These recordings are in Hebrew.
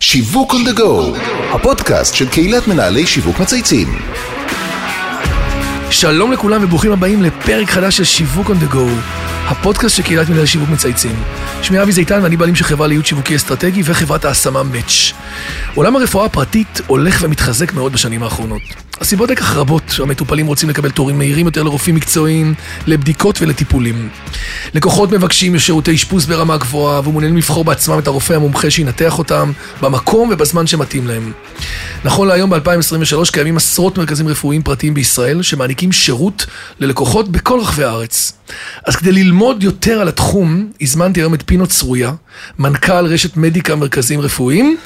שיווק on the go, הפודקאסט של קהילת מנהלי שיווק מצייצים. שלום לכולם וברוכים הבאים לפרק חדש של שיווק on the go, הפודקאסט של קהילת מנהלי שיווק מצייצים. שמי אבי זיתן ואני בעלים של חברה לייעוד שיווקי אסטרטגי וחברת ההשמה מאץ'. עולם הרפואה הפרטית הולך ומתחזק מאוד בשנים האחרונות. הסיבות לכך רבות, המטופלים רוצים לקבל תורים מהירים יותר לרופאים מקצועיים, לבדיקות ולטיפולים. לקוחות מבקשים שירותי אשפוז ברמה גבוהה ומעוניינים לבחור בעצמם את הרופא המומחה שינתח אותם במקום ובזמן שמתאים להם. נכון להיום ב-2023 קיימים עשרות מרכזים רפואיים פרטיים בישראל שמעניקים שירות ללקוחות בכל רחבי הארץ. אז כדי ללמוד יותר על התחום, הזמנתי היום את פינו צרויה, מנכ"ל רשת מדיקה מרכזים רפואיים.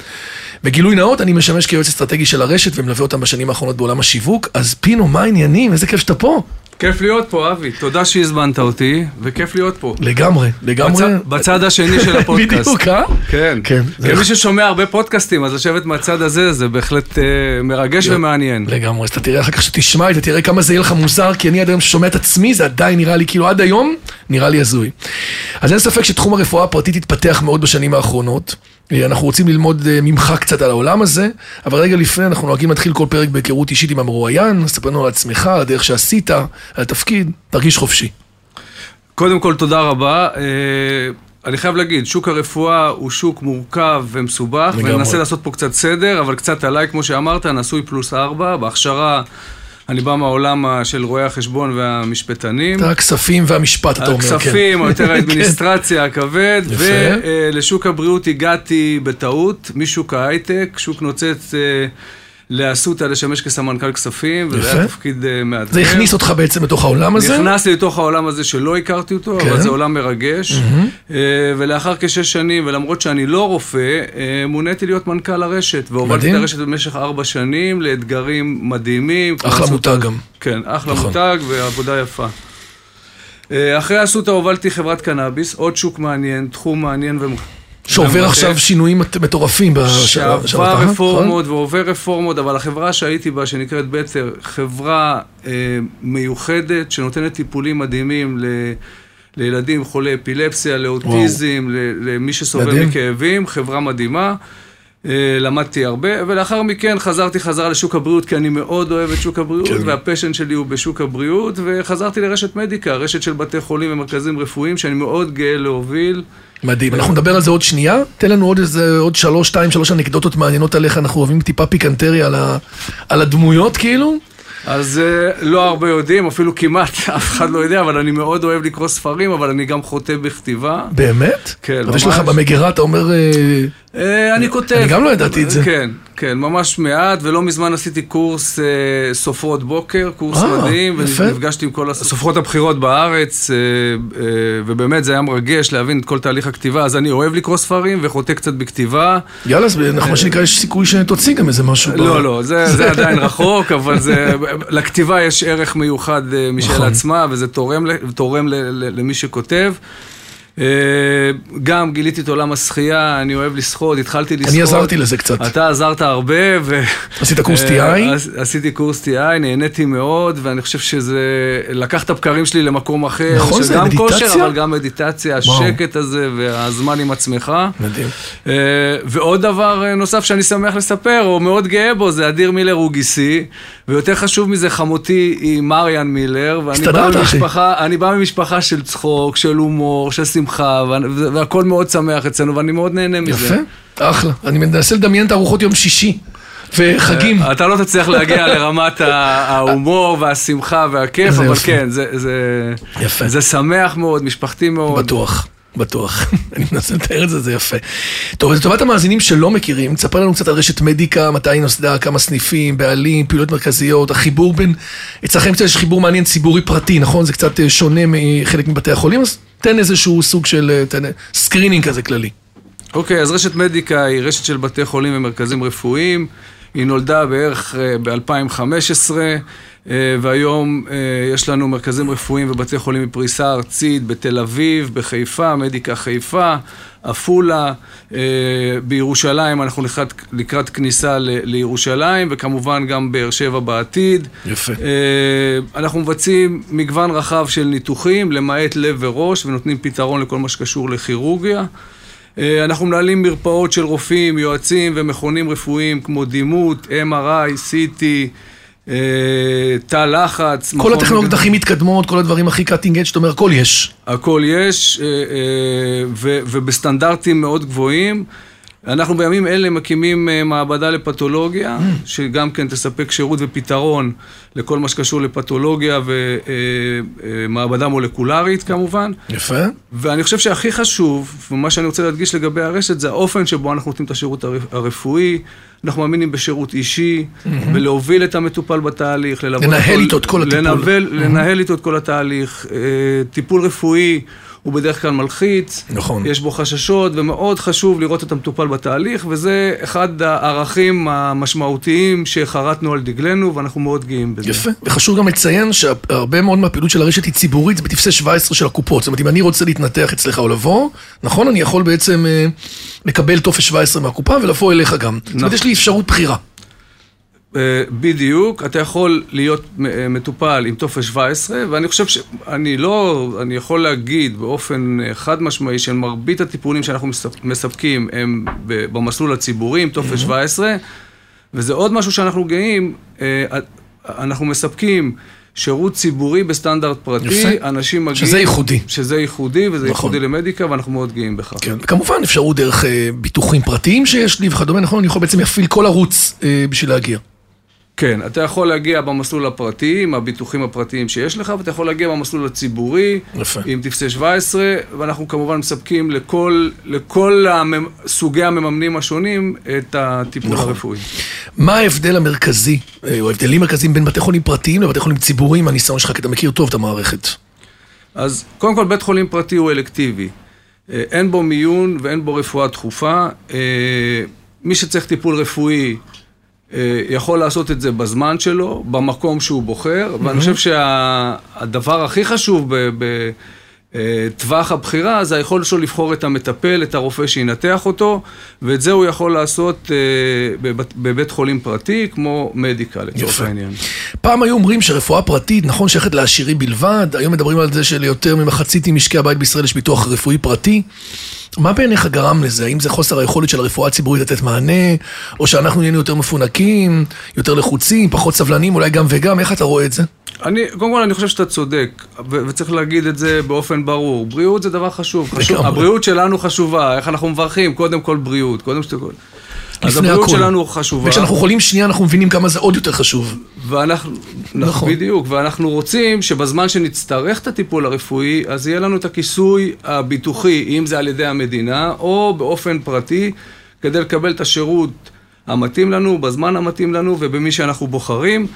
בגילוי נאות, אני משמש כיועץ אסטרטגי של הרשת ומלווה אותם בשנים האחרונות בעולם השיווק. אז פינו, מה העניינים? איזה כיף שאתה פה. כיף להיות פה, אבי. תודה שהזמנת אותי, וכיף להיות פה. לגמרי, לגמרי. בצד, בצד השני של הפודקאסט. בדיוק, אה? כן. כן. כמי ששומע הרבה פודקאסטים, אז לשבת מהצד הזה זה בהחלט אה, מרגש ומעניין. לגמרי, אז אתה תראה אחר כך שתשמע, אתה תראה כמה זה יהיה לך מוזר, כי אני עד היום ששומע את עצמי, זה עדיין נראה לי, כאילו עד היום, נראה לי הזוי. אז אין ספק שתחום הרפואה הפרטית התפתח מאוד בשנים האחרונות. אה, אנחנו רוצים ללמוד אה, ממך קצת על העולם הזה, אבל רגע לפני אנחנו נוהגים להתחיל כל פרק בהיכרות אישית עם המרואיין, ספר לנו על עצמך, על הדרך שעשית, התפקיד, תרגיש חופשי. קודם כל, תודה רבה. אה, אני חייב להגיד, שוק הרפואה הוא שוק מורכב ומסובך, לגמרי. וננסה לעשות פה קצת סדר, אבל קצת עליי, כמו שאמרת, נשוי פלוס ארבע, בהכשרה... אני בא מהעולם של רואי החשבון והמשפטנים. אתה הכספים והמשפט, אתה אומר, כן. הכספים, או יותר האדמיניסטרציה הכבד, יפה. ולשוק הבריאות הגעתי בטעות, משוק ההייטק, שוק נוצץ אה, לאסותא לשמש כסמנכ"ל כספים, וזה יפה. היה תפקיד אה, מאתגר. זה הכניס אותך בעצם לתוך העולם הזה. נכנסתי לתוך העולם הזה שלא הכרתי אותו, כן. אבל זה עולם מרגש. אה, ולאחר כשש שנים, ולמרות שאני לא רופא, אה, מוניתי להיות מנכ"ל הרשת, והובלתי את. הרשת במשך ארבע שנים לאתגרים מדהימים. אחלה מותג גם. כן, אחלה נכון. מותג ועבודה יפה. אחרי אסותא הובלתי חברת קנאביס, עוד שוק מעניין, תחום מעניין ו... שעובר. עכשיו שינויים מט- מטורפים. בשנה- שעבר שנה- נכון? רפורמות ועובר רפורמות, אבל החברה שהייתי בה, שנקראת בטר, חברה אה, מיוחדת, שנותנת טיפולים מדהימים ל... לילדים חולי אפילפסיה, לאוטיזם, ל- למי שסובל מדהים. מכאבים, חברה מדהימה. אה, למדתי הרבה, ולאחר מכן חזרתי חזרה לשוק הבריאות, כי אני מאוד אוהב את שוק הבריאות, כן. והפשן שלי הוא בשוק הבריאות, וחזרתי לרשת מדיקה, רשת של בתי חולים ומרכזים רפואיים, שאני מאוד גאה להוביל. מדהים, אנחנו נדבר על זה עוד שנייה. תן לנו עוד איזה, עוד שלוש, שתיים, שלוש אנקדוטות מעניינות עליך, אנחנו אוהבים טיפה פיקנטריה על, ה, על הדמויות כאילו. אז uh, לא הרבה יודעים, אפילו כמעט אף אחד לא יודע, אבל אני מאוד אוהב לקרוא ספרים, אבל אני גם חוטא בכתיבה. באמת? כן, אבל יש לך ממש. במגירה, אתה אומר, אה, Uh, אני כותב. אני גם לא ידעתי את זה. כן, כן, ממש מעט, ולא מזמן עשיתי קורס uh, סופרות בוקר, קורס אה, מדהים. ונפגשתי עם כל הסופרות הבכירות בארץ, uh, uh, ובאמת זה היה מרגש להבין את כל תהליך הכתיבה, אז אני אוהב לקרוא ספרים וחוטא קצת בכתיבה. יאללה, אז אנחנו מה שנקרא, יש סיכוי שתוציא גם איזה משהו. לא, לא, זה, זה עדיין רחוק, אבל זה, לכתיבה יש ערך מיוחד אה, משל נכון. עצמה, וזה תורם, תורם למי שכותב. אה, גם גיליתי את עולם השחייה, אני אוהב לשחות, התחלתי לשחות. אני עזרתי לזה קצת. אתה עזרת הרבה, ו... עשית קורס אה, TI? עש- עשיתי קורס TI, נהניתי מאוד, ואני חושב שזה לקח את הבקרים שלי למקום אחר. נכון, זה מדיטציה? כושר, אבל גם מדיטציה. השקט הזה והזמן עם עצמך. מדהים. אה, ועוד דבר נוסף שאני שמח לספר, או מאוד גאה בו, זה אדיר מילר הוא גיסי, ויותר חשוב מזה, חמותי היא מריאן מילר, ואני בא. ממשפחה, אני בא ממשפחה של צחוק, של הומור, של שמחה, וה- והכל מאוד שמח אצלנו, ואני מאוד נהנה מזה. יפה, אחלה. אני מנסה לדמיין את ארוחות יום שישי. וחגים. אתה לא תצליח להגיע לרמת ההומור והשמחה והכיף, אבל. כן, זה, זה, יפה. זה שמח מאוד, משפחתי מאוד. בטוח, בטוח. אני מנסה לתאר את זה, זה יפה. טוב, אז לטובת המאזינים שלא מכירים, תספר לנו קצת על רשת מדיקה, מתי היא נוסדה, כמה סניפים, בעלים, פעילויות מרכזיות, החיבור בין... אצלכם קצת יש חיבור מעניין ציבורי פרטי, נכון? זה קצת אה, שונה מחלק מבתי החולים, אז תן איזשהו סוג של אה, תן, סקרינינג כזה כללי. אוקיי, אז רשת מדיקה היא רשת של בתי חולים ומרכזים רפואיים. היא נולדה בערך ב-2015, והיום אה, יש לנו מרכזים רפואיים ובתי חולים בפריסה ארצית בתל אביב, בחיפה, מדיקה חיפה, עפולה, אה, בירושלים אנחנו לקראת, לקראת כניסה ל- לירושלים, וכמובן גם באר שבע בעתיד. יפה. אה, אנחנו מבצעים מגוון רחב של ניתוחים, למעט לב וראש, ונותנים פתרון לכל מה שקשור לכירורגיה. אה, אנחנו מנהלים מרפאות של רופאים, יועצים ומכונים רפואיים כמו דימות, MRI, CT, אה, תא לחץ. כל הטכנולוגיות הכי מתקדמות, כל הדברים הכי קאטינג אדג', זאת אומרת, הכל יש. הכל יש, אה, ובסטנדרטים מאוד גבוהים. אנחנו בימים אלה מקימים אה, מעבדה לפתולוגיה, שגם כן תספק שירות ופתרון לכל מה שקשור לפתולוגיה ומעבדה מולקולרית כמובן. יפה. ואני חושב שהכי חשוב, ומה שאני רוצה להדגיש לגבי הרשת, זה האופן שבו אנחנו נותנים את השירות הרפ- הרפואי. אנחנו מאמינים בשירות אישי, בלהוביל את המטופל בתהליך, לנהל איתו את כל הטיפול. לנהל איתו את כל התהליך. אה, טיפול רפואי הוא בדרך כלל מלחיץ. נכון. יש בו חששות, ומאוד חשוב לראות את המטופל בתהליך, וזה אחד הערכים המשמעותיים שחרטנו על דגלנו, ואנחנו מאוד גאים בזה. יפה. וחשוב גם לציין שהרבה מאוד מהפעילות של הרשת היא ציבורית, זה בטפסי 17 של הקופות. זאת אומרת, אם אני רוצה להתנתח אצלך או לבוא, נכון, אני יכול בעצם אה, לקבל טופס 17 מהקופה ולבוא אליך גם. זאת אומרת, נכון. יש לי אפשרות בחירה. אה, בדיוק, אתה יכול להיות אה, מטופל עם טופס 17, ואני חושב שאני לא, אני יכול להגיד באופן אה, חד משמעי שמרבית הטיפולים שאנחנו מספ- מספקים הם במסלול הציבורי עם טופס 17, וזה עוד משהו שאנחנו גאים, אנחנו מספקים שירות ציבורי בסטנדרט פרטי, יפה. אנשים מגיעים... שזה ייחודי. שזה ייחודי, וזה נכון. ייחודי למדיקה, ואנחנו מאוד גאים בכך. כן, וכמובן אפשרות דרך אה, ביטוחים פרטיים שיש לי וכדומה, נכון? אני יכול בעצם להפעיל כל ערוץ אה, בשביל להגיע. כן, אתה יכול להגיע במסלול הפרטי, עם הביטוחים הפרטיים שיש לך, ואתה יכול להגיע במסלול הציבורי, יפה. עם טפסי 17, ואנחנו כמובן מספקים לכל, לכל הממ... סוגי המממנים השונים את הטיפול נכון. הרפואי. מה ההבדל המרכזי, אה, או ההבדלים המרכזיים בין בתי חולים פרטיים לבתי חולים ציבוריים, מהניסיון שלך, כי אתה מכיר טוב את המערכת. אז קודם כל, בית חולים פרטי הוא אלקטיבי. אה, אין בו מיון ואין בו רפואה דחופה. אה, מי שצריך טיפול רפואי יכול לעשות את זה בזמן שלו, במקום שהוא בוחר, ואני חושב שהדבר הכי חשוב בטווח הבחירה זה היכולת שלו לבחור את המטפל, את הרופא שינתח אותו, ואת זה הוא יכול לעשות אה, בבת- בבית חולים פרטי, כמו מדיקה לצורך. העניין. פעם היו אומרים שרפואה פרטית, נכון, שייכת לעשירים בלבד, היום מדברים על זה שליותר ממחצית ממשקי הבית בישראל יש ביטוח רפואי פרטי. מה בעיניך גרם לזה? האם זה חוסר היכולת של הרפואה הציבורית לתת מענה, או שאנחנו נהיינו יותר מפונקים, יותר לחוצים, פחות סבלנים, אולי גם וגם, איך אתה רואה את זה? אני, קודם כל אני חושב שאתה צודק, ו- וצריך להגיד את זה באופן ברור. בריאות זה דבר חשוב. חשוב. הבריאות שלנו חשובה, איך אנחנו מברכים? קודם כל בריאות, קודם כל... אז הבריאות הכל. שלנו חשובה. וכשאנחנו חולים שנייה אנחנו מבינים כמה זה עוד יותר חשוב. ואנחנו, נכון. נכון. בדיוק, ואנחנו רוצים שבזמן שנצטרך את הטיפול הרפואי, אז יהיה לנו את הכיסוי הביטוחי, אם זה על ידי המדינה, או באופן פרטי, כדי לקבל את השירות המתאים לנו, בזמן המתאים לנו, ובמי שאנחנו בוחרים.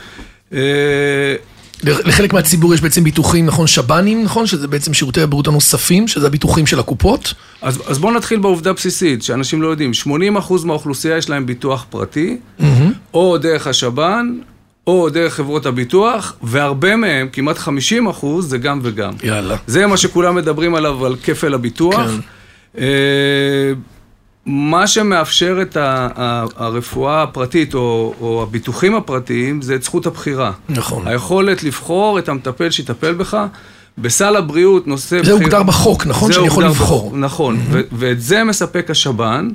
אה, לחלק מהציבור יש בעצם ביטוחים, נכון, שב"נים, נכון, שזה בעצם שירותי הבריאות הנוספים, שזה הביטוחים של הקופות. אז, אז בואו נתחיל בעובדה בסיסית, שאנשים לא יודעים, 80% מהאוכלוסייה יש להם ביטוח פרטי, או דרך השב"ן, או דרך חברות הביטוח, והרבה מהם, כמעט 50%, זה גם וגם. יאללה. זה מה שכולם מדברים עליו, על כפל הביטוח. כן. מה שמאפשר את הרפואה הפרטית, או, או הביטוחים הפרטיים, זה את זכות הבחירה. נכון. היכולת לבחור את המטפל שיטפל בך. בסל הבריאות נושא... זה בחיר- הוגדר בחוק, נכון? שאני יכול לבחור. בחוק, נכון, ו- ואת זה מספק השב"ן.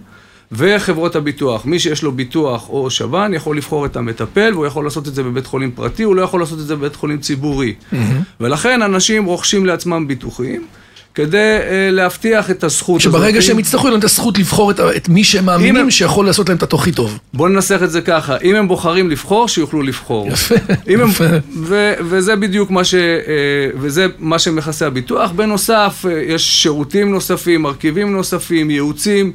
וחברות הביטוח, מי שיש לו ביטוח או שב"ן יכול לבחור את המטפל והוא יכול לעשות את זה בבית חולים פרטי, הוא לא יכול לעשות את זה בבית חולים ציבורי. ולכן אנשים רוכשים לעצמם ביטוחים כדי אה, להבטיח את הזכות הזאת. שברגע שהם יצטרכו, יהיו להם את הזכות לבחור את את מי שהם מאמינים הם- שיכול לעשות להם את הכי טוב. בואו ננסח את זה ככה, אם הם בוחרים לבחור, שיוכלו לבחור. יפה, אם הם, יפה. ו, וזה בדיוק מה ש... אה, וזה מה שמכסה הביטוח. בנוסף, אה, יש שירותים נוספים, מרכיבים נוספים, ייעוצים,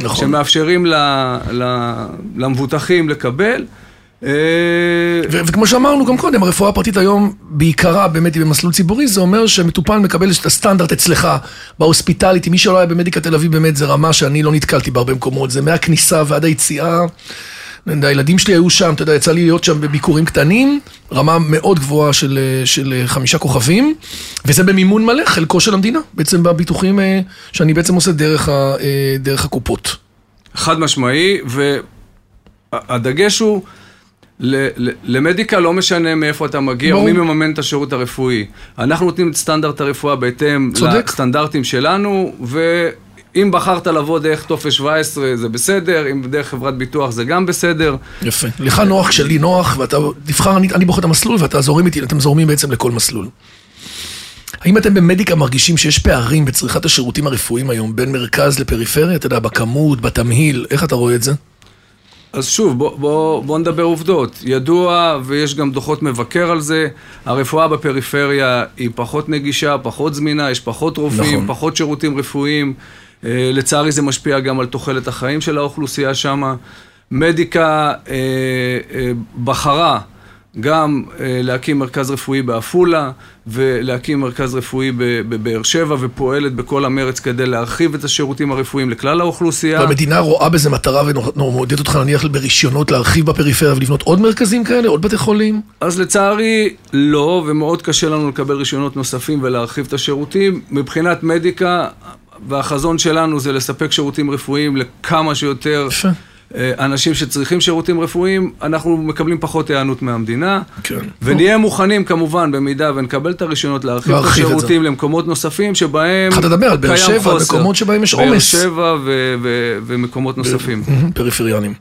נכון. שמאפשרים ל, ל, למבוטחים לקבל. אה, וכמו שאמרנו גם קודם, הרפואה הפרטית היום בעיקרה באמת היא במסלול ציבורי, זה אומר שמטופל מקבל את הסטנדרט אצלך, בהוספיטליטי, מי שלא היה במדיקה תל אביב באמת זה רמה שאני לא נתקלתי בהרבה מקומות, זה מהכניסה ועד היציאה. הילדים שלי היו שם, אתה יודע, יצא לי להיות שם בביקורים קטנים, רמה מאוד גבוהה של, של חמישה כוכבים, וזה במימון מלא, חלקו של המדינה, בעצם בביטוחים אה, שאני בעצם עושה דרך, ה, אה, דרך הקופות. חד משמעי, והדגש הוא, למדיקה לא משנה מאיפה אתה מגיע, או ברור. מי מממן את השירות הרפואי. אנחנו נותנים את סטנדרט הרפואה בהתאם צודק. לסטנדרטים שלנו, אם בחרת לבוא דרך טופס 17 זה בסדר, אם דרך חברת ביטוח זה גם בסדר. יפה. לך נוח כשלי נוח, ואתה תבחר, אני, אני בוחר את המסלול ואתה זורם איתי, אתם זורמים בעצם לכל מסלול. האם אתם במדיקה מרגישים שיש פערים בצריכת השירותים הרפואיים היום בין מרכז לפריפריה? אתה יודע, בכמות, בתמהיל, איך אתה רואה את זה? אז שוב, בוא, בוא, בוא נדבר עובדות. ידוע, ויש גם דוחות מבקר על זה, הרפואה בפריפריה היא פחות נגישה, פחות זמינה, יש פחות רופאים, נכון. פחות שירותים רפואיים. אה, לצערי זה משפיע גם על תוחלת החיים של האוכלוסייה שם. מדיקה אה, אה, בחרה גם אה, להקים מרכז רפואי בעפולה ולהקים מרכז רפואי בבאר שבע ופועלת בכל המרץ כדי להרחיב את השירותים הרפואיים לכלל האוכלוסייה. והמדינה רואה בזה מטרה ומעודדת אותך נניח ברישיונות להרחיב בפריפריה ולבנות עוד מרכזים כאלה, עוד בתי חולים? אז לצערי לא, ומאוד קשה לנו לקבל רישיונות נוספים ולהרחיב את השירותים. מבחינת מדיקה, והחזון שלנו זה לספק שירותים רפואיים לכמה שיותר... יפה. אה, אנשים שצריכים שירותים רפואיים, אנחנו מקבלים פחות היענות מהמדינה. כן. ונהיה מוכנים כמובן, במידה ונקבל את הרישיונות, להרחיב את השירותים למקומות נוספים שבהם אתה תדבר על באר שבע, מקומות שבהם יש עומס. באר שבע ומקומות נוספים. פריפריאנים.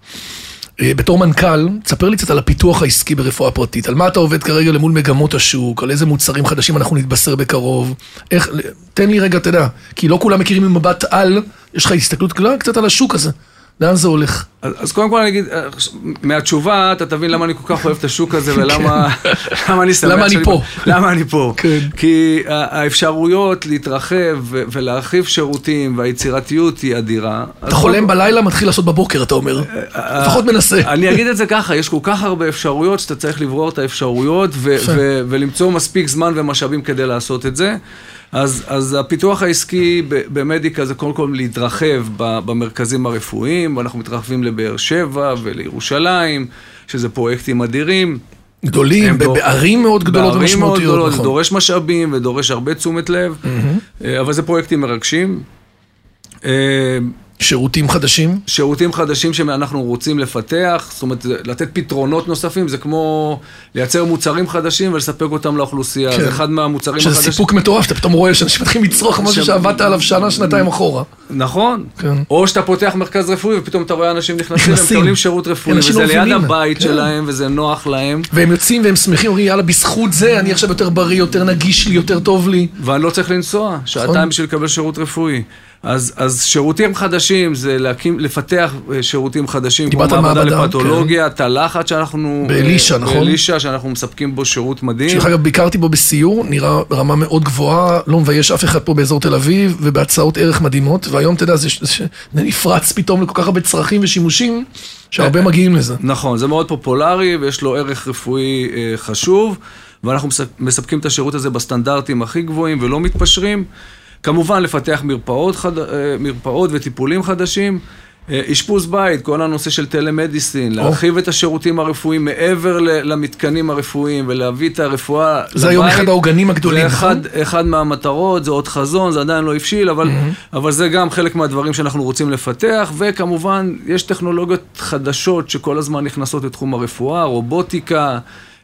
אה, בתור מנכ"ל, תספר לי קצת על הפיתוח העסקי ברפואה פרטית, על מה אתה עובד כרגע למול מגמות השוק, על איזה מוצרים חדשים אנחנו נתבשר בקרוב, איך, תן לי רגע, אתה יודע, כי לא כולם מכירים ממבט על, יש לך הסתכלות קצת על השוק הזה. לאן זה הולך? אז, אז קודם כל אני אגיד, אה, מהתשובה אתה תבין למה אני כל כך אוהב את השוק הזה ולמה כן. למה אני שמח למה אני פה. למה אני פה. כן. כי האפשרויות להתרחב ולהרחיב שירותים והיצירתיות היא אדירה. אתה חולם בלילה, מתחיל לעשות בבוקר, אתה אומר. אה, אה, לפחות מנסה. אני אגיד את זה ככה, יש כל כך הרבה אפשרויות שאתה צריך לברור את האפשרויות ולמצוא מספיק זמן ומשאבים כדי לעשות את זה. אז, אז הפיתוח העסקי במדיקה זה קודם כל להתרחב במרכזים הרפואיים, ואנחנו מתרחבים לבאר שבע ולירושלים, שזה פרויקטים אדירים. גדולים, בערים מאוד גדולות ומשמעותיות. בערים מאוד גדולות, נכון. זה דורש משאבים ודורש הרבה תשומת לב, mm-hmm. אבל זה פרויקטים מרגשים. שירותים חדשים? שירותים חדשים שאנחנו רוצים לפתח, זאת אומרת, לתת פתרונות נוספים, זה כמו לייצר מוצרים חדשים ולספק אותם לאוכלוסייה. כן. זה אחד מהמוצרים החדשים. שזה סיפוק מטורף, שאתה פתאום רואה שאנשים מתחילים לצרוך משהו שעבדת עליו שנה, שנתיים אחורה. נכון. כן. או שאתה פותח מרכז רפואי ופתאום אתה רואה אנשים נכנסים, הם מקבלים שירות רפואי, וזה ליד הבית כן. שלהם, וזה נוח להם. והם יוצאים והם שמחים, אומרים, יאללה, בזכות זה אני עכשיו יותר בריא, יותר נגיש לי, יותר טוב לי. ואני לא צריך לנסוע, שעתיים נכון. בשביל לקבל שירות רפואי. אז, אז שירותים חדשים זה להקים, לפתח אה, שירותים חדשים, כמו מעבדה לפתולוגיה, כן. תא לחץ שאנחנו... באלישע, נכון? באלישע, שאנחנו מספקים בו שירות מדהים. דרך אגב, ביקרתי בו בסיור, נראה רמה מאוד גבוהה, לא מבייש אף אחד פה באזור תל אביב, ובהצעות ערך מדהימות, והיום, אתה יודע, זה, זה, זה נפרץ פתאום לכל כך הרבה צרכים ושימושים, שהרבה אה, מגיעים לזה. נכון, זה מאוד פופולרי, ויש לו ערך רפואי אה, חשוב, ואנחנו מספקים את השירות הזה בסטנדרטים הכי גבוהים ולא מתפשרים. כמובן לפתח מרפאות, חד... אה, מרפאות וטיפולים חדשים. אה, אשפוז בית, כל הנושא של טלמדיסין, oh. להרחיב את השירותים הרפואיים מעבר למתקנים הרפואיים ולהביא את הרפואה זה לבית. זה היום אחד העוגנים הגדולים, נכון? זה אחד מהמטרות, זה עוד חזון, זה עדיין לא הבשיל, אבל, mm-hmm. אבל זה גם חלק מהדברים שאנחנו רוצים לפתח, וכמובן, יש טכנולוגיות חדשות שכל הזמן נכנסות לתחום הרפואה, רובוטיקה.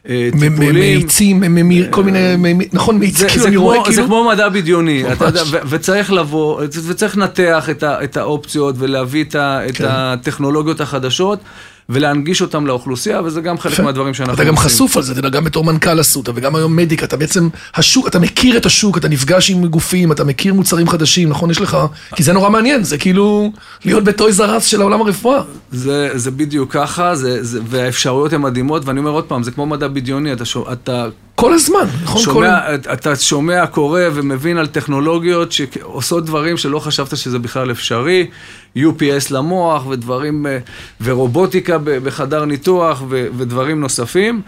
אה, טיפולים. מאיצים, כל מיני, נכון, מאיץ, כאילו אני רואה כאילו... זה כמו מדע בדיוני, וצריך לבוא, וצריך לנתח את האופציות ולהביא את כן. הטכנולוגיות החדשות. ולהנגיש אותם לאוכלוסייה, וזה גם חלק מהדברים שאנחנו עושים. אתה גם חשוף על זה, אתה יודע, גם בתור מנכ"ל אסותא, וגם היום מדיק, אתה בעצם, השוק, אתה מכיר את השוק, אתה נפגש עם גופים, אתה מכיר מוצרים חדשים, נכון? יש לך, כי זה נורא מעניין, זה כאילו להיות בטויז ארץ של העולם הרפואה. זה, זה בדיוק ככה, זה, זה, והאפשרויות הן מדהימות, ואני אומר עוד פעם, זה כמו מדע בדיוני, אתה, אתה כל הזמן, נכון? שומע, כל... אתה שומע, קורא ומבין על טכנולוגיות שעושות דברים שלא חשבת שזה בכלל אפשרי, UPS למוח ודברים, אה, ורובוטיקה בחדר ניתוח ודברים נוספים.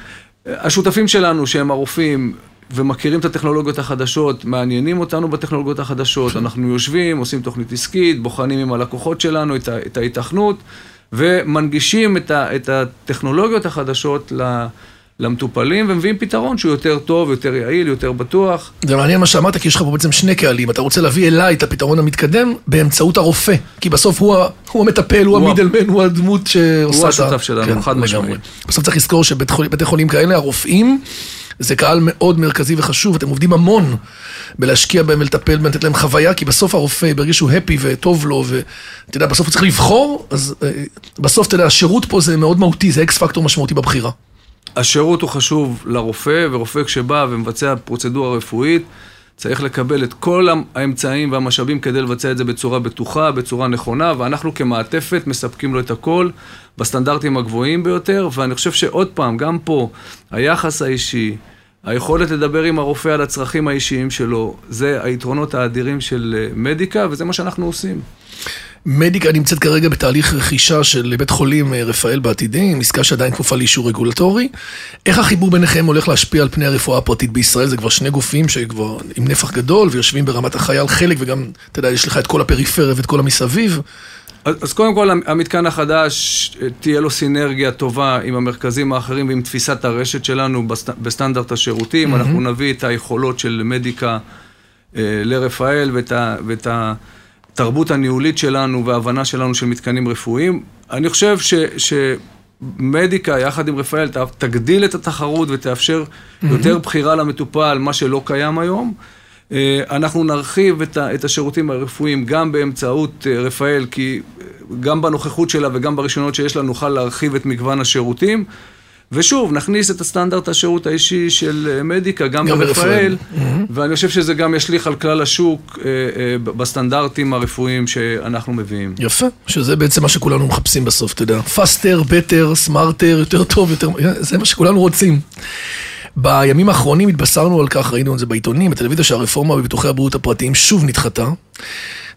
השותפים שלנו, שהם הרופאים, ומכירים את הטכנולוגיות החדשות, מעניינים אותנו בטכנולוגיות החדשות, אנחנו יושבים, עושים תוכנית עסקית, בוחנים עם הלקוחות שלנו את ההיתכנות, ומנגישים את הטכנולוגיות החדשות ל... למטופלים, ומביאים פתרון שהוא יותר טוב, יותר יעיל, יותר בטוח. זה מעניין מה שאמרת, כי יש לך פה בעצם שני קהלים. אתה רוצה להביא אליי את הפתרון המתקדם באמצעות הרופא. כי בסוף הוא, הוא המטפל, הוא, הוא המידלמן, הוא הדמות שעושה את ה... הוא השותף שלנו, כן, חד משמעית. בסוף צריך לזכור שבתי חולים כאלה, הרופאים... זה קהל מאוד מרכזי וחשוב, אתם עובדים המון בלהשקיע בהם ולטפל בהם, לתת להם חוויה, כי בסוף הרופא, ברגע שהוא הפי וטוב לו, ואתה יודע, בסוף הוא צריך לבחור, אז אה, בסוף, אתה יודע, השירות פה זה מאוד מהותי, זה אקס פקטור משמעותי בבחירה. השירות הוא חשוב לרופא, ורופא כשבא ומבצע פרוצדורה רפואית, צריך לקבל את כל האמצעים והמשאבים כדי לבצע את זה בצורה בטוחה, בצורה נכונה, ואנחנו כמעטפת מספקים לו את הכל בסטנדרטים הגבוהים ביותר, ואני חושב שעוד פעם, גם פה, היחס האישי, היכולת לדבר עם הרופא על הצרכים האישיים שלו, זה היתרונות האדירים של אה, מדיקה, וזה מה שאנחנו עושים. מדיקה נמצאת כרגע בתהליך רכישה של בית חולים אה, רפאל בעתידים, עסקה שעדיין כפופה לאישור רגולטורי. איך החיבור ביניכם הולך להשפיע על פני הרפואה הפרטית בישראל? זה כבר שני גופים שכבר עם נפח גדול ויושבים ברמת החייל חלק, וגם, אתה יודע, יש לך את כל הפריפריה ואת כל המסביב. אז, אז קודם כל, המתקן החדש, אה, תהיה לו סינרגיה טובה עם המרכזים האחרים ועם תפיסת הרשת שלנו בסט, בסטנדרט השירותים. Mm-hmm. אנחנו נביא את היכולות של מדיקה אה, לרפאל ואת ה... ואת ה התרבות הניהולית שלנו וההבנה שלנו של מתקנים רפואיים. אני חושב ש... ש... מדיקה, יחד עם רפאל, תגדיל את התחרות ותאפשר mm-hmm. יותר בחירה למטופל, מה שלא קיים היום. אה, אנחנו נרחיב את השירותים הרפואיים גם באמצעות אה, רפאל, כי גם בנוכחות שלה וגם ברישיונות שיש לה נוכל להרחיב את מגוון השירותים. ושוב, נכניס את הסטנדרט השירות האישי של אה, מדיקה, גם, גם ברפאל, mm-hmm. ואני חושב שזה גם ישליך על כלל השוק אה, אה, בסטנדרטים הרפואיים שאנחנו מביאים. יפה, שזה בעצם מה שכולנו מחפשים בסוף, אתה יודע. faster, better, smarter, יותר טוב, יותר... זה מה שכולנו רוצים. בימים האחרונים התבשרנו על כך, ראינו את זה בעיתונים, בטלוויזיה, שהרפורמה בביטוחי הבריאות הפרטיים שוב נדחתה.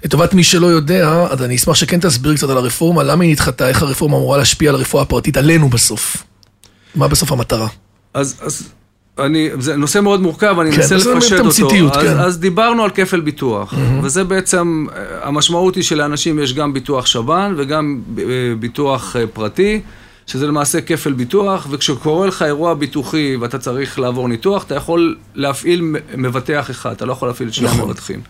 לטובת מי שלא יודע, אז אני אשמח שכן תסביר קצת על הרפורמה, למה היא נדחתה, איך הרפורמה אמורה להשפיע על הרפואה הפרטית עלינו בסוף. מה בסוף המטרה? אז, אז אני, זה נושא מאוד מורכב, אני כן, אנסה לפשט אותו. כן. אז, אז דיברנו על כפל ביטוח, mm-hmm. וזה בעצם, המשמעות היא שלאנשים יש גם ביטוח שב"ן וגם אה, ביטוח אה, פרטי, שזה למעשה כפל ביטוח, וכשקורה לך אירוע ביטוחי ואתה צריך לעבור ניתוח, אתה יכול להפעיל מבטח אחד, אתה לא יכול להפעיל את שני נכון. המבטחים.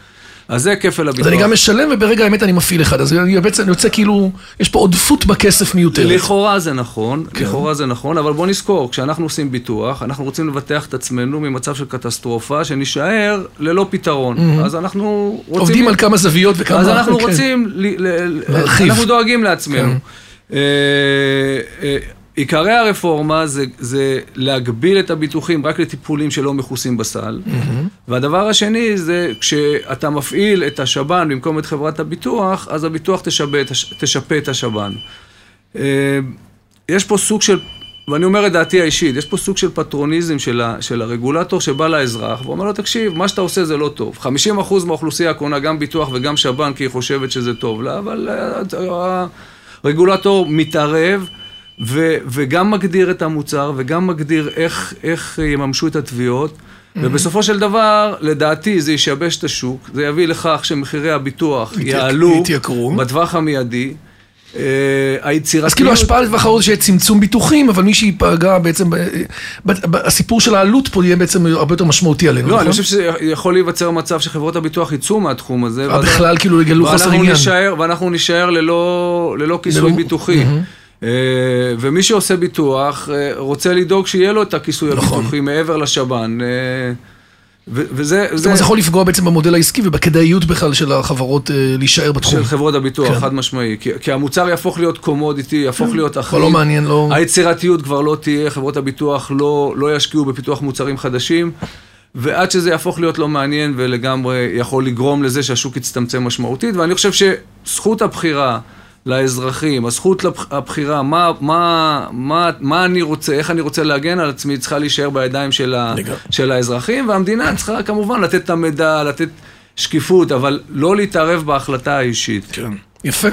אז זה כפל הביטוח. אז אני גם משלם וברגע האמת אני מפעיל אחד, אז אני בעצם יוצא כאילו, יש פה עודפות בכסף מיותרת. לכאורה זה נכון, כן. לכאורה זה נכון, אבל בוא נזכור, כשאנחנו עושים ביטוח, אנחנו רוצים לבטח את עצמנו ממצב של קטסטרופה, שנישאר ללא פתרון. Mm-hmm. אז אנחנו רוצים... עובדים על כמה זוויות וכמה... אז אנחנו כן. רוצים, להרחיב. אנחנו דואגים לעצמנו. כן. עיקרי הרפורמה זה, זה להגביל את הביטוחים רק לטיפולים שלא מכוסים בסל. Mm-hmm. והדבר השני זה כשאתה מפעיל את השב"ן במקום את חברת הביטוח, אז הביטוח תשפה, תשפה את השב"ן. אה, יש פה סוג של, ואני אומר את דעתי האישית, יש פה סוג של פטרוניזם של, ה, של הרגולטור שבא לאזרח ואומר לו, תקשיב, מה שאתה עושה זה לא טוב. 50% מהאוכלוסייה קונה גם ביטוח וגם שב"ן כי היא חושבת שזה טוב לה, אבל אה, הרגולטור מתערב. ו, וגם מגדיר את המוצר, וגם מגדיר איך, איך יממשו את התביעות. Mm-hmm. ובסופו של דבר, לדעתי, זה ישבש את השוק, זה יביא לכך שמחירי הביטוח יעלו יתייקרו. בטווח המיידי. Uh, היצירתיות... אז כאילו השפעה לטווח הארוך שיהיה צמצום ביטוחים, אבל מי שייפגע בעצם, הסיפור של העלות פה יהיה בעצם הרבה יותר משמעותי עלינו, לא, נכון? אני חושב שיכול להיווצר מצב שחברות הביטוח יצאו מהתחום הזה. בכלל כאילו יגלו חוסר עניין. ואנחנו נישאר ללא, ללא כיסוי ביטוחי. Mm-hmm. אה, ומי שעושה ביטוח אה, רוצה לדאוג שיהיה לו את הכיסוי נכון. הביטוחי מעבר לשב"ן. אה, וזה... זאת אומרת, זה יכול לפגוע בעצם במודל העסקי ובכדאיות בכלל של החברות להישאר בתחום. של חברות הביטוח, כן. חד משמעי. כי, כי המוצר יהפוך להיות קומודיטי, יהפוך כן. להיות אחרי. לא מעניין, לא... היצירתיות כבר לא תהיה, חברות הביטוח לא, לא ישקיעו בפיתוח מוצרים חדשים. ועד שזה יהפוך להיות לא מעניין ולגמרי יכול לגרום לזה שהשוק יצטמצם משמעותית, ואני חושב שזכות הבחירה לאזרחים, הזכות לבחירה, מה, מה, מה, מה אני רוצה, איך אני רוצה להגן על עצמי, צריכה להישאר בידיים של, ה, של האזרחים, והמדינה צריכה כמובן לתת את המידע, לתת שקיפות, אבל לא להתערב בהחלטה האישית. כן, יפה.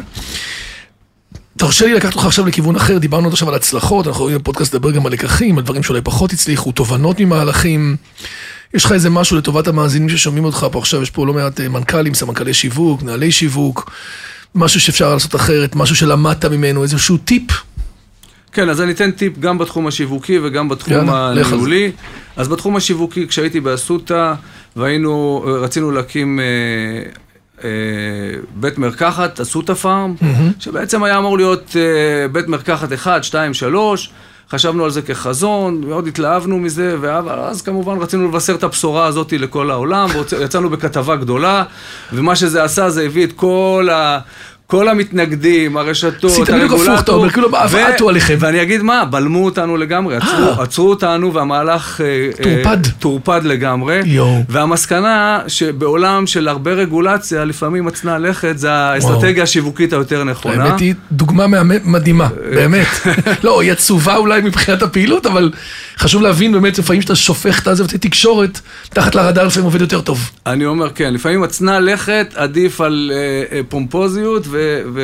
תרשה לי לקחת אותך עכשיו לכיוון אחר, דיברנו עכשיו על הצלחות, אנחנו רואים בפודקאסט לדבר גם על לקחים, על דברים שאולי פחות הצליחו, תובנות ממהלכים. יש לך איזה משהו לטובת המאזינים ששומעים אותך פה עכשיו, יש פה לא מעט אה, מנכ"לים, סמנכ"לי שיווק, מנהלי שיווק. משהו שאפשר לעשות אחרת, משהו שלמדת ממנו, איזשהו טיפ? כן, אז אני אתן טיפ גם בתחום השיווקי וגם בתחום יאללה, הניהולי. אז בתחום השיווקי, כשהייתי באסותא, והיינו, רצינו להקים... אה, אה, בית מרקחת, אסותא פארם, mm-hmm. שבעצם היה אמור להיות אה, בית מרקחת 1, 2, 3, חשבנו על זה כחזון, מאוד התלהבנו מזה, ואז כמובן רצינו לבשר את הבשורה הזאת לכל העולם, ויצאנו בכתבה גדולה, ומה שזה עשה זה הביא את כל ה... כל המתנגדים, הרשתות, עשית בדיוק הפוך, אתה אומר, כאילו עטו עליכם. ואני אגיד מה, בלמו אותנו לגמרי, עצרו, עצרו אותנו והמהלך... טורפד. טורפד לגמרי. יואו. והמסקנה שבעולם של הרבה רגולציה, לפעמים מצנע לכת, זה האסטרטגיה השיווקית היותר נכונה. האמת היא דוגמה מדהימה, באמת. לא, היא עצובה אולי מבחינת הפעילות, אבל חשוב להבין באמת, לפעמים שאתה שופך את הזה ואת התקשורת, תחת לרדאר לפעמים עובד יותר טוב. אני אומר, כן, לפעמים מצנע לכת עדיף על פומפוזיות.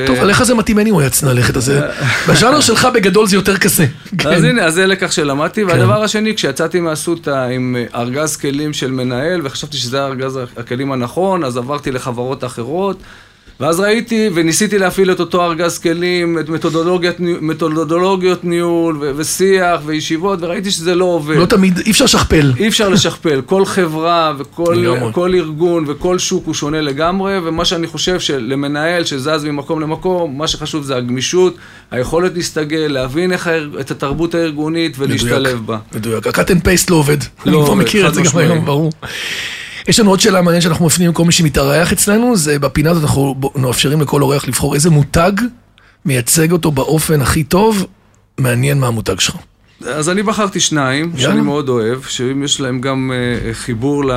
טוב, עליך זה מתאים anyway, הצנע לכת הזה. בז'אנר שלך בגדול זה יותר כזה. אז הנה, אז זה לקח שלמדתי. והדבר השני, כשיצאתי מאסותא עם ארגז כלים של מנהל, וחשבתי שזה ארגז הכלים הנכון, אז עברתי לחברות אחרות. ואז ראיתי וניסיתי להפעיל את אותו ארגז כלים, את מתודולוגיות, מתודולוגיות ניהול ו- ושיח וישיבות, וראיתי שזה לא עובד. לא תמיד, אי אפשר לשכפל. אי אפשר לשכפל. כל חברה וכל ארגון וכל שוק הוא שונה לגמרי, ומה שאני חושב שלמנהל שזז ממקום למקום, מה שחשוב זה הגמישות, היכולת להסתגל, להבין איך את התרבות הארגונית ולהשתלב בה. מדויק, ה-cut and paste לא עובד. לא אני כבר מכיר את זה גם היום, ברור. יש לנו עוד שאלה מעניינת שאנחנו מפנים לכל מי שמתארח אצלנו, זה בפינה הזאת אנחנו מאפשרים לכל אורח לבחור איזה מותג מייצג אותו באופן הכי טוב, מעניין מה המותג שלך. אז אני בחרתי שניים, יאללה. שאני מאוד אוהב, שאם יש להם גם uh, חיבור ל...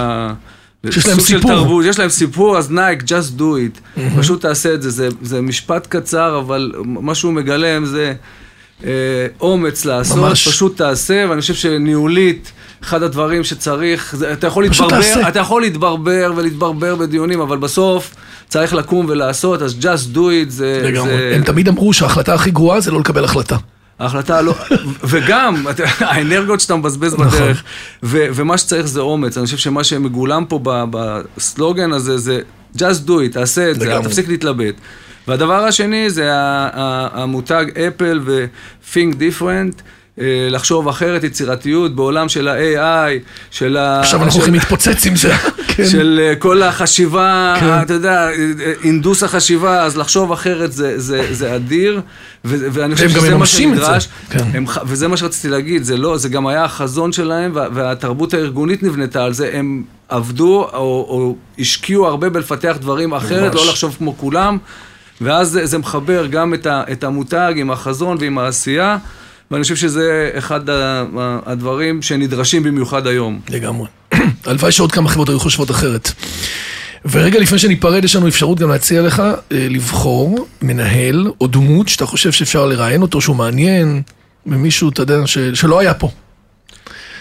שיש להם סיפור. תרבות, יש להם סיפור, אז נייק, just do it. Mm-hmm. פשוט תעשה את זה. זה. זה משפט קצר, אבל מה שהוא מגלם זה אומץ לעשות, ממש. פשוט תעשה, ואני חושב שניהולית... אחד הדברים שצריך, זה, אתה יכול להתברבר, אתה יכול להתברבר ולהתברבר בדיונים, אבל בסוף צריך לקום ולעשות, אז just do it, זה... לגמרי. זה... הם תמיד אמרו שההחלטה הכי גרועה זה לא לקבל החלטה. ההחלטה לא, וגם האנרגיות שאתה מבזבז נכון. בדרך, ו, ומה שצריך זה אומץ. אני חושב שמה שמגולם פה בסלוגן הזה זה just do it, תעשה את זה, תפסיק להתלבט. והדבר השני זה המותג אפל ו-think different. אה, לחשוב אחרת, יצירתיות, בעולם של ה-AI, של ה... עכשיו אנחנו הולכים להתפוצץ עם זה. כן. של אה, כל החשיבה, כן. אתה יודע, אינדוס החשיבה, אז לחשוב אחרת זה אדיר, ואני חושב שזה מה שנדרש. כן. וזה מה שרציתי להגיד, זה לא, זה גם היה החזון שלהם, והתרבות הארגונית נבנתה על זה, הם עבדו או השקיעו הרבה בלפתח דברים אחרת, לא לחשוב כמו כולם, ואז זה מחבר גם את המותג עם החזון ועם העשייה. ואני חושב שזה אחד הדברים שנדרשים במיוחד היום. לגמרי. הלוואי שעוד כמה חברות היו חושבות אחרת. ורגע לפני שניפרד, יש לנו אפשרות גם להציע לך אה, לבחור מנהל או דמות שאתה חושב שאפשר לראיין אותו, שהוא מעניין, ומישהו, אתה יודע, ש... שלא היה פה.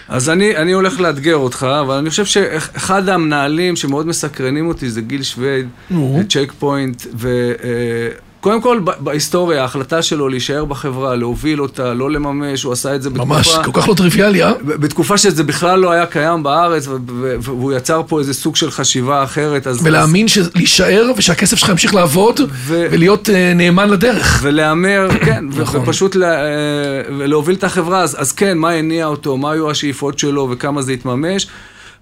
אז אני, אני הולך לאתגר אותך, אבל אני חושב שאחד המנהלים שמאוד מסקרנים אותי זה גיל שווייד, צ'ק פוינט, ו... אה, קודם כל, בהיסטוריה, ההחלטה שלו להישאר בחברה, להוביל אותה, לא לממש, הוא עשה את זה בתקופה... ממש, כל כך לא טריוויאלי, אה? בתקופה שזה בכלל לא היה קיים בארץ, והוא יצר פה איזה סוג של חשיבה אחרת, אז... ולהאמין להישאר, ושהכסף שלך ימשיך לעבוד, ולהיות אה, נאמן לדרך. ולהמר, כן, נכון. ופשוט אה, להוביל את החברה, אז כן, מה הניע אותו, מה היו השאיפות שלו, וכמה זה התממש.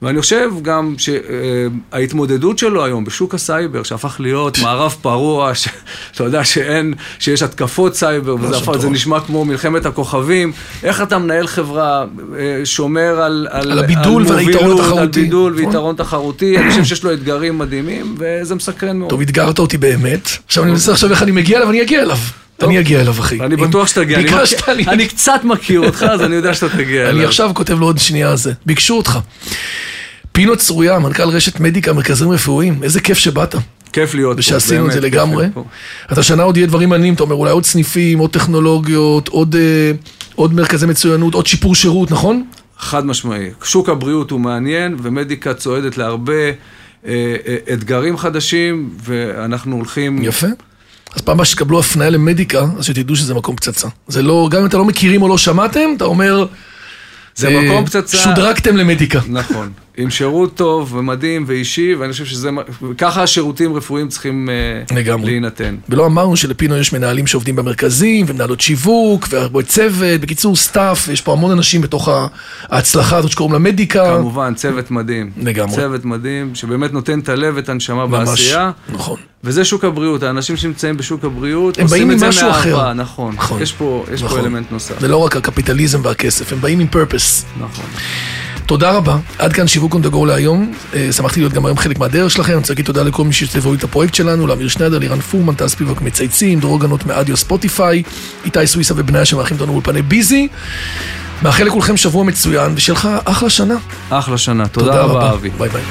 ואני חושב גם שההתמודדות שלו היום בשוק הסייבר, שהפך להיות מערב פרוע, שאתה יודע שאין, שיש התקפות סייבר, וזה הפך, זה נשמע כמו מלחמת הכוכבים, איך אתה מנהל חברה, אה, שומר על, על, על הבידול ועל היתרון התחרותי. על בידול נכון. ויתרון תחרותי, אני חושב שיש לו אתגרים מדהימים, וזה מסקרן מאוד. טוב, אתגרת אותי באמת. עכשיו אני מנסה עכשיו איך אני מגיע אליו, אני אגיע אליו. אני אגיע אליו, אחי. אני בטוח שתגיע. ביקשת לי. אני קצת מכיר אותך, אז אני יודע שאתה תגיע אליו. אני עכשיו כותב לו עוד שנייה זה. ביקשו אותך. פינו צרויה, מנכ"ל רשת מדיקה, מרכזים רפואיים, איזה כיף שבאת. כיף להיות פה, ושעשינו את זה לגמרי. אתה שנה עוד יהיה דברים מעניינים, אתה אומר, אולי עוד סניפים, עוד טכנולוגיות, עוד, אה, עוד מרכזי מצוינות, עוד שיפור שירות, נכון? חד משמעי. שוק הבריאות הוא מעניין, ומדיקה צועדת להרבה אה, אה, אתגרים חדשים, ואנחנו הולכים... יפה. אז פעם הבאה שתקבלו הפניה למדיקה, אז שתדעו שזה מקום פצצה. זה לא, גם אם אתם לא מכירים או לא שמעתם, אתה אומר... זה מקום פצצה. שודרגתם למדיקה. נכון. עם שירות טוב ומדהים ואישי, ואני חושב שזה, ככה השירותים רפואיים צריכים אה, לגמרי. להינתן. ולא אמרנו שלפינו יש מנהלים שעובדים במרכזים, ומנהלות שיווק, והרבה צוות, בקיצור staff, יש פה המון אנשים בתוך ההצלחה הזאת שקוראים לה מדיקה. כמובן, צוות מדהים. לגמרי. צוות מדהים, שבאמת נותן את הלב ואת הנשמה ממש, בעשייה. נכון. וזה שוק הבריאות, האנשים שנמצאים בשוק הבריאות, הם עושים באים את זה משהו אחר. נכון. נכון. יש פה, יש נכון. פה אלמנט נוסף. זה לא רק הקפיטליזם והכסף, הם באים עם purpose. נכון. תודה רבה. עד כאן שיווק to go להיום. אה, שמחתי להיות גם היום חלק מהדרך שלכם. אני רוצה להגיד תודה לכל מי שהצטרפו את הפרויקט שלנו, לאמיר שניידר, לירן פורמן, טל ספיבק מצייצים, דרור גנות מאודיו ספוטיפיי, איתי סוויסה ובניה שמארחים אותנו באולפני ביזי. מאחל לכולכם שבוע מצוין, ושיהיה לך אחלה שנה. אחלה שנה. תודה רבה, אבי. ביי ביי.